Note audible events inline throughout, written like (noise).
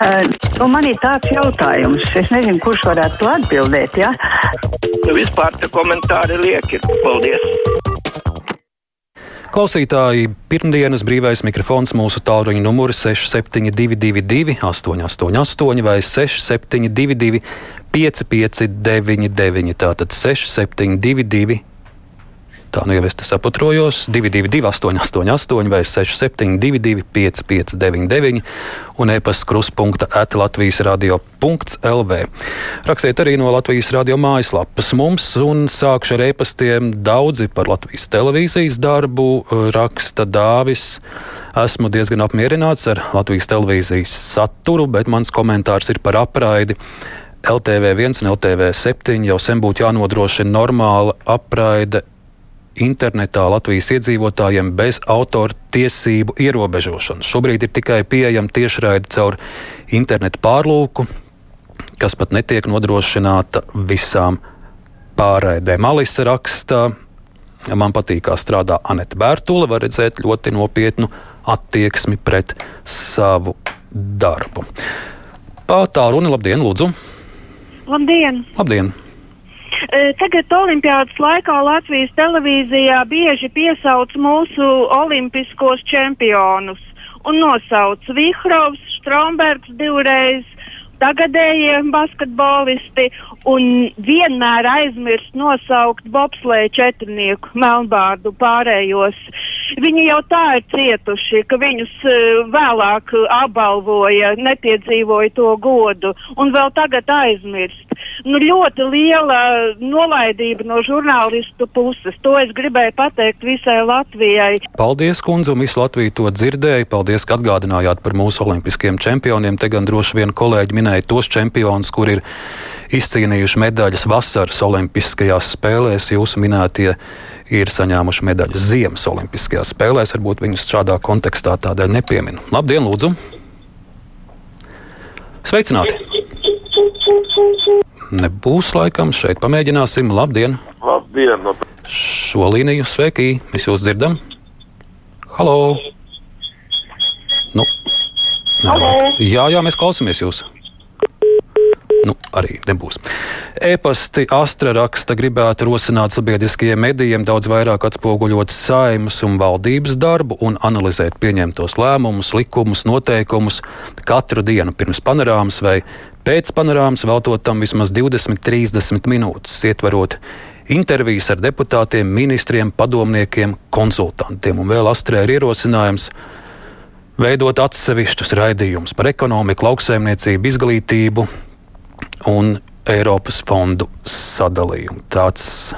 Uh, nu, man ir tāds jautājums, es nezinu, kurš varētu to atbildēt. Ja? Nu, vispār tie komentāri lieki. Paldies! Klausītāji, pirmdienas brīvais mikrofons mūsu tālruņa numurs 6722, 888 vai 6722, 559, tātad 6722. Tā nu jau es te saprotos, 222, 888, vai 672, 559, un e-pasta kruspunkta atlatvijas radio.lv. Rakstiet arī no Latvijas radio mājaslapas mums, un sākšu ar e-pastiem daudzi par Latvijas televīzijas darbu. Raksta Dāvis. Esmu diezgan apmierināts ar Latvijas televīzijas saturu, bet mans komentārs ir par apraidi. LTV1 un LTV7 jau sen būtu jānodrošina normāla apraide internetā Latvijas iedzīvotājiem bez autora tiesību ierobežošanas. Šobrīd ir tikai pieejama tiešraide caur internetu pārlūku, kas pat netiek nodrošināta visām pārraidēm. Alisa raksta, man patīk, kā strādā Anita Bērtule, var redzēt ļoti nopietnu attieksmi pret savu darbu. Pā tā runa, labdien, lūdzu! Labdien! Labdien. Tagad Olimpiādas laikā Latvijas televīzijā bieži piesauc mūsu olimpiskos čempionus un nosauc Vihrovs, Strombergs divreiz, tagadējie basketbolisti un vienmēr aizmirst nosaukt bobslēju četrnieku, melnbārdu pārējos. Viņi jau tā ir cietuši, ka viņus uh, vēlāk apbalvoja, nepiedzīvoja to godu un vēl tagad aizmirst. Nu, ļoti liela nolaidība no žurnālistu puses. To es gribēju pateikt visai Latvijai. Paldies, kundze, un visu Latviju to dzirdēja. Paldies, ka atgādinājāt par mūsu olimpiskiem čempioniem. Te gan droši vien kolēģi minēja tos čempionus, kur ir izcīnījuši medaļas vasaras olimpiskajās spēlēs. Jūsu minētie ir saņēmuši medaļas ziemas olimpiskajās spēlēs. Varbūt viņus šādā kontekstā tādēļ nepieminu. Labdien, lūdzu! Sveicināti! Nebūs laikam šeit. Pamēģināsim. Labdien! Labdien! Šo līniju sveiki! Mēs jūs dzirdam! Halo! Nu, Halo. Jā, jā, mēs klausāmies jūs. Nu, arī nebūs. E-pasti Astra raksta, gribētu rosināt sabiedriskajiem medijiem daudz vairāk atspoguļot saimas un valdības darbu un analizēt pieņemtos lēmumus, likumus, noteikumus katru dienu pirms panorāmas vai pēc panorāmas, veltot tam vismaz 20-30 minūtes, ietverot intervijas ar deputātiem, ministriem, padomniekiem, konsultantiem. Un vēl Astrē ir ierosinājums veidot atsevišķus raidījumus par ekonomiku, lauksaimniecību, izglītību un Eiropas fondu sadalījumu. Tāds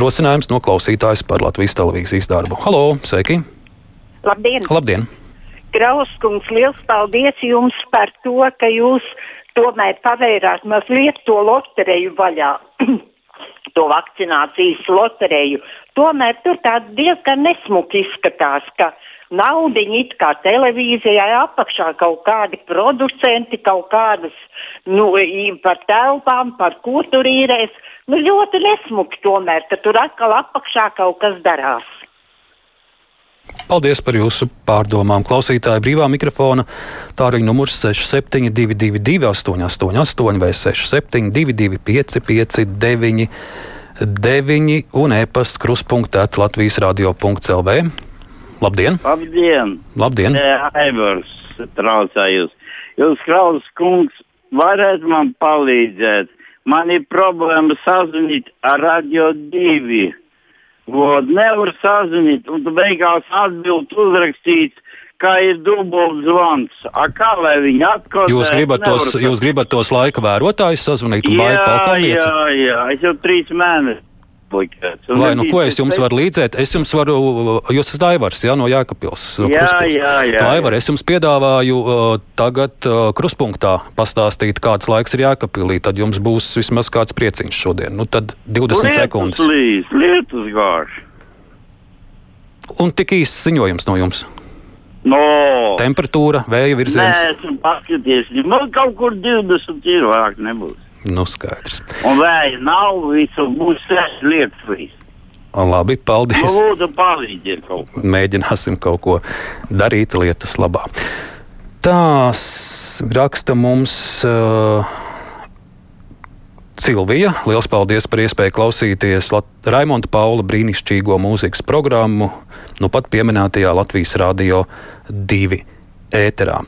rosinājums no klausītājas par Latvijas televīzijas darbu. Halo, sveiki! Labdien! Labdien. Grauskungs, liels paldies jums par to, ka jūs tomēr pavērāt mazliet to loteriju vaļā. (clears throat) to vakcinācijas loteriju. Tomēr tur tā diezgan nesmuki izskatās, ka naudiņi it kā televīzijai apakšā kaut kādi producenti, kaut kādas nu, par telpām, par ko tur īrēs. Nu, ļoti nesmuki tomēr, ka tur atkal apakšā kaut kas darās. Paldies par jūsu pārdomām. Klausītāja brīvā mikrofona tālruņa numurs 6722, 888, vai 672, 559, 9 un e-pasta kruspunktā Latvijas radio.clv. Labdien! Labdien! Labdien! Aivars traucējus. Jūs, Kraus kungs, varat man palīdzēt? Man ir problēma sazvanīt ar Radio 2. Vod, nevar sazvanīt, un tu beigās atbild uzrakstīts, ka ir dubult zvans. A, kā lai viņi atkodē? Jūs gribat, tos, jūs gribat tos laika vērotājus sazvanīt un Jā, palkalnieci? jā, jā, es jau trīs mēnešus Vai es nu ko es jums varu līdzēt? Es jums varu, jūs esat Aivars, jā, no Jākapils. Jā, jā, jā, Tā. Aivar, es jums piedāvāju uh, tagad uh, kruspunktā pastāstīt, kāds laiks ir Jākapilī. Tad jums būs vismaz kāds prieciņš šodien. Nu, tad 20 Lietus sekundes. Līs, lietus gārš. Un tik īsts ziņojums no jums. No. Temperatūra, vēja Nē, virziens. esmu paskatījies. Man kaut kur 20 ir vairāk nebūs. Nu, skaidrs. Un vēja nav, visu būs sēž lietas līdz. Labi, Nu, paldies. lūdzu, palīdziet kaut ko. Mēģināsim kaut ko darīt lietas labā. Tā, raksta mums. Uh, Silvija, liels paldies par iespēju klausīties Raimonda Paula brīnišķīgo mūzikas programmu, nu pat pieminētajā Latvijas Rādio 2 ēterā.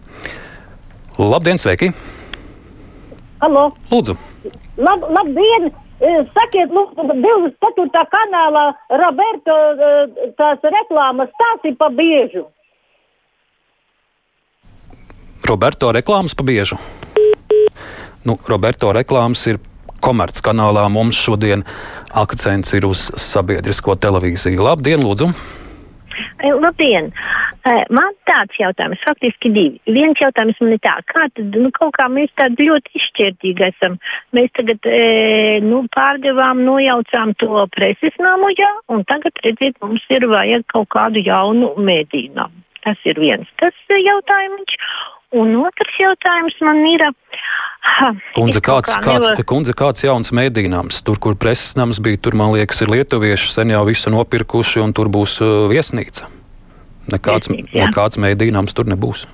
Labdien, sveiki! Halo! Lūdzu! Lab, labdien! E, Sakiet, lūdzu, 24. kanālā Roberto e, tās reklāmas stāsti pa biežu. Roberto reklāmas pa biežu. Nu, Roberto reklāmas ir komerckanālā mums šodien akcents ir uz sabiedrisko televīziju. Labdien, lūdzu! Labdien! Man tāds jautājums, faktiski divi. Viens jautājums man ir tā, kā tad, nu, kaut kā mēs tādi ļoti izšķirtīgi esam. Mēs tagad, e, nu, pārdevām, nojaucām to preses namu, jā, un tagad, redziet, mums ir vajag kaut kādu jaunu mēdīnu. Tas ir viens tas jautājums. Un otrs jautājums man ir. Ha, kundze, kāds, kā kāds, nevar... kundze, kāds jauns mēdīnams? Tur, kur preses nams bija, tur, man liekas, ir lietuvieši sen jau visu nopirkuši, un tur būs uh, viesnīca. Nekāds, Viesnīca, jā. nekāds mēdīnams tur nebūs.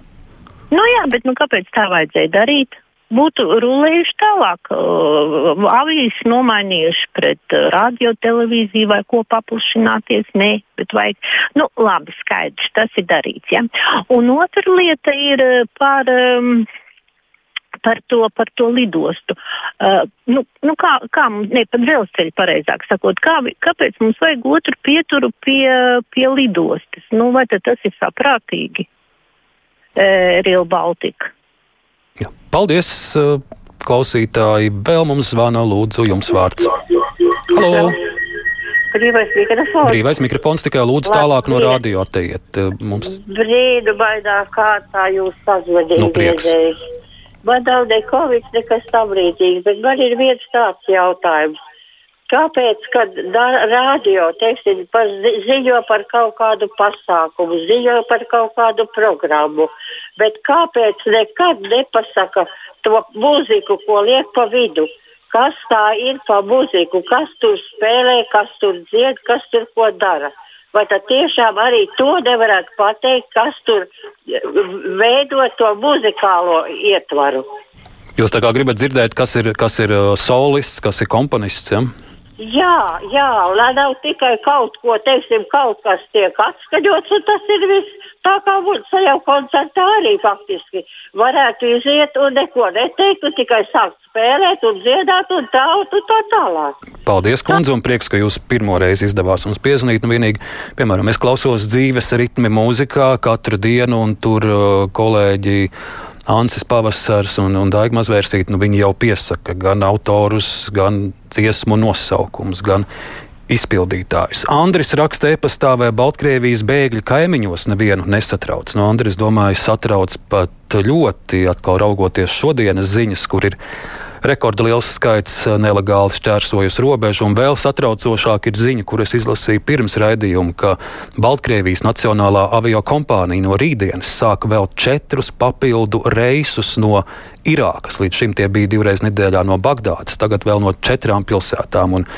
Nu jā, bet nu, kāpēc tā vajadzēja darīt? Būtu rulējuši tālāk, uh, avīzes nomainījuši pret uh, radio, televīziju vai ko paplašināties. Nē, bet vajag. Nu, labi, skaidrs, tas ir darīts. Ja? Un otra lieta ir uh, par. Um, Par to, par to lidostu. Uh, nu, nu kā, kā mums, ne pat dzelzceļa, pareizāk sakot, kā, kāpēc mums vajag otru pieturu pie, pie lidostas? Nu, vai tad tas ir saprātīgi? Uh, Real Baltica. Jā. Paldies, uh, klausītāji! Vēl mums zvana, lūdzu, jums vārds. Halo! Brīvais mikrofons. Brīvais mikrofons tikai lūdzu tālāk no radio atteiet. Mums Brīdu baidā kārtā jūs sazvanījāt. Nu, prieks. Man daudz covid nekas tam līdzīgs, bet man ir viens tāds jautājums. Kāpēc, kad rādio teiksim, par, zi- ziņo par kaut kādu pasākumu, ziņo par kaut kādu programmu, bet kāpēc nekad nepasaka to mūziku, ko liek pa vidu? Kas tā ir pa mūziku, kas tur spēlē, kas tur dzied, kas tur ko dara? Vai tad tiešām arī to nevarētu pateikt, kas tur eh, veido to muzikālo ietvaru? jūs tā kā gribat dzirdēt, kas ir, kas ir uh, solists, kas ir komponists. Ja? Jā, jā, lai nav tikai kaut ko, teiksim, kaut kas tiek atskaņots, un tas ir viss. Tā kā būtu jau koncertā arī faktiski varētu iziet un neko neteikt, un tikai sākt spēlēt un dziedāt un tā un tā tālāk. Paldies, kundze, un prieks, ka jūs pirmo reizi izdevās mums piezvanīt. Nu, vienīgi, piemēram, es klausos dzīves ritmi mūzikā katru dienu, un tur uh, kolēģi Ansis Pavasars un, un Daiga Mazvērsīt, nu, viņi jau piesaka gan autorus, gan dziesmu nosaukums, gan izpildītājus. Andris raksta e-pastā, vai Baltkrievijas bēgļu kaimiņos nevienu nesatrauc. No Andris, domāju, satrauc pat ļoti, atkal raugoties šodienas ziņas, kur ir rekorda liels skaits nelegāli šķērsojas robežu, un vēl satraucošāk ir ziņa, kuras izlasīju pirms raidījuma, ka Baltkrievijas Nacionālā avio kompānija no rītdienas sāka vēl četrus papildu reisus no Irākas. Līdz šim tie bija divreiz nedēļā no Bagdādas, tagad vēl no četrām pilsētām. Un,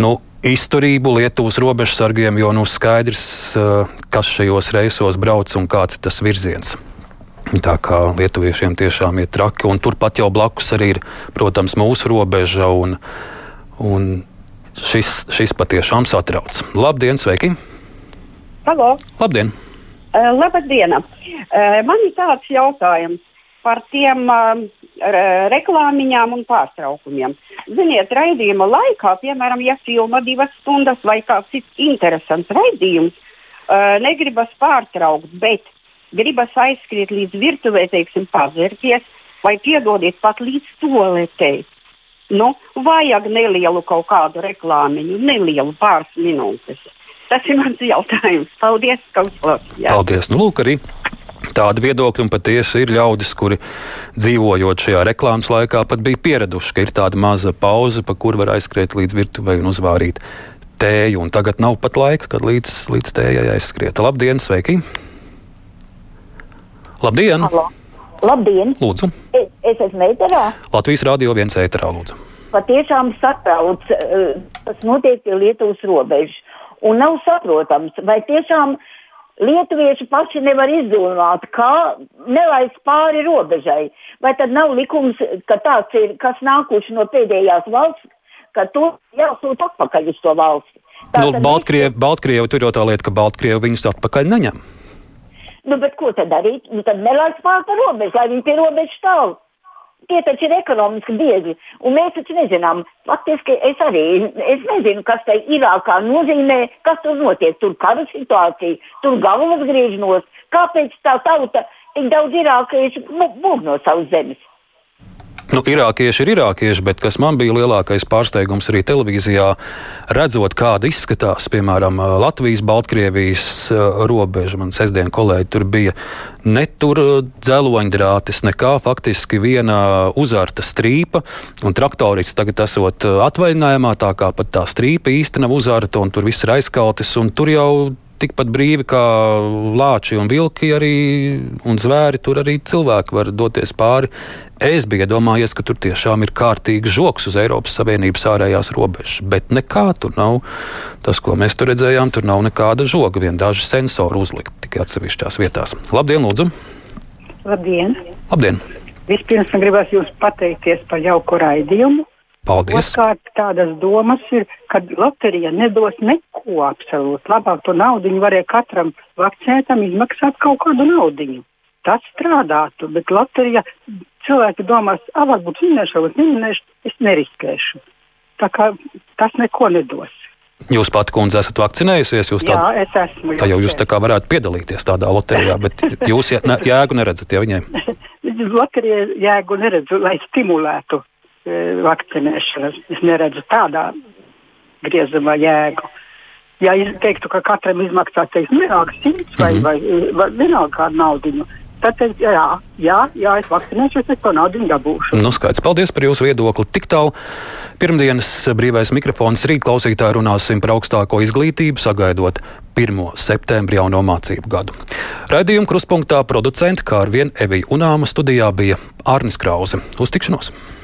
nu, izturību Lietuvas robežsargiem, jo nu skaidrs, eh, kas šajos reisos brauc un kāds ir tas virziens. Tā kā lietuviešiem tiešām ir traki, un turpat jau blakus arī ir, protams, mūsu robeža, un, un šis, šis patiešām satrauc. Labdien, sveiki! Halo! Labdien! Uh, Labdien! Uh, man ir tāds jautājums par tiem uh, reklāmiņām un pārtraukumiem. Ziniet, raidījuma laikā, piemēram, ja filma divas stundas vai kāds cits interesants raidījums, uh, negribas pārtraukt, bet gribas aizskriet līdz virtuvē, teiksim, pazerties vai piedodiet pat līdz toaletei. Nu, vajag nelielu kaut kādu reklāmiņu, nelielu pāris minūtes. Tas ir mans jautājums. Paldies, ka uzklausījāt. Paldies! Nu, lūk, arī tādi viedokļi, un patiesi ir ļaudis, kuri dzīvojot šajā reklāmas laikā, pat bija pieraduši, ka ir tāda maza pauze, pa kuru var aizskriet līdz virtuvei un uzvārīt tēju. Un tagad nav pat laika, kad līdz, līdz tējai aizskriet. Labdien, sveiki! Labdien! Halo. Labdien! Lūdzu! Es, es esmu ēterā. Latvijas Rādio 1 ēterā, lūdzu. Patiešām satrauc, eh, tas notiek pie Lietuvas robežas. Un nav saprotams, vai tiešām Lietuvieši paši nevar izdomāt, kā nelaist pāri robežai. Vai tad nav likums, ka tāds ir, kas nākuši no pēdējās valsts, ka to jāsūt atpakaļ uz to valsti? Tā nu, Baltkrievi. Baltkrievi tur jau tā lieta, ka Baltkrievi viņus atpakaļ neņem. Nu, bet ko tad darīt? Nu, tad nelaist pāri robežai, lai viņi pie robežas stāv. Tie taču ir ekonomiski biedri, un mēs taču nezinām. Faktiski es arī es nezinu, kas tai Irākā nozīmē, kas tur notiek. Tur kara situācija, tur galvas griežnos. Kāpēc tā tauta tik daudz irākiešu būg no savas zemes? Nu, irākieši ir irākieši, bet kas man bija lielākais pārsteigums arī televīzijā, redzot, kāda izskatās, piemēram, Latvijas-Baltkrievijas robeža. Man sestdien kolēģi tur bija ne tur dzeloņdrātis, nekā faktiski viena uzārta strīpa, un traktorists tagad esot atvaļinājumā, tā kā pat tā strīpa īsti nav uzārta, un tur viss ir aizkaltis, un tur jau tikpat brīvi kā lāči un vilki, arī, un zvēri. Tur arī cilvēki var doties pāri. Es biju domājies, ka tur tiešām ir kārtīgs žoks uz Eiropas Savienības ārējās robežas, bet nekā tur nav. Tas, ko mēs tur redzējām, tur nav nekāda žoga, vien daži sensori uzlikti tikai atsevišķās vietās. Labdien, lūdzu! Labdien! Labdien. Vispirms man gribas jums pateikties par jauku raidījumu. Paldies! Otrkārt, tādas domas ir, ka loterija nedos neko absolūti. Labāk to naudu varēja katram vakcinētam izmaksāt kaut kādu naudu. Tas strādātu, bet loterija cilvēki domās, ah, varbūt minēšu, varbūt neminēšu, es neriskēšu. Tā kā tas neko nedos. Jūs pati, kundze, esat vakcinējusies? Jūs tā, Jā, es esmu. Tā jau jūs tā kā varētu piedalīties tādā loterijā, bet jūs jēgu neredzat ja viņiem. (laughs) Loterijā jēgu neredzu, lai stimulētu vakcinēšanas. Es neredzu tādā griezumā jēgu. Ja es teiktu, ka katram izmaksā teiktu, vienalga simts vai, mm -hmm. vai, vai vienalga kādu naudu, tad teikt, jā, jā, jā, es vakcinēšos, es to naudu dabūšu. Nu, skaidrs. Paldies par jūsu viedokli. Tik tālu pirmdienas brīvais mikrofons rīt klausītāji runāsim par augstāko izglītību, sagaidot 1. septembra jauno mācību gadu. Raidījuma kruspunktā producenti kā ar vien Evija Unāma studijā bija Ārnis Krause. Uz tikšanos!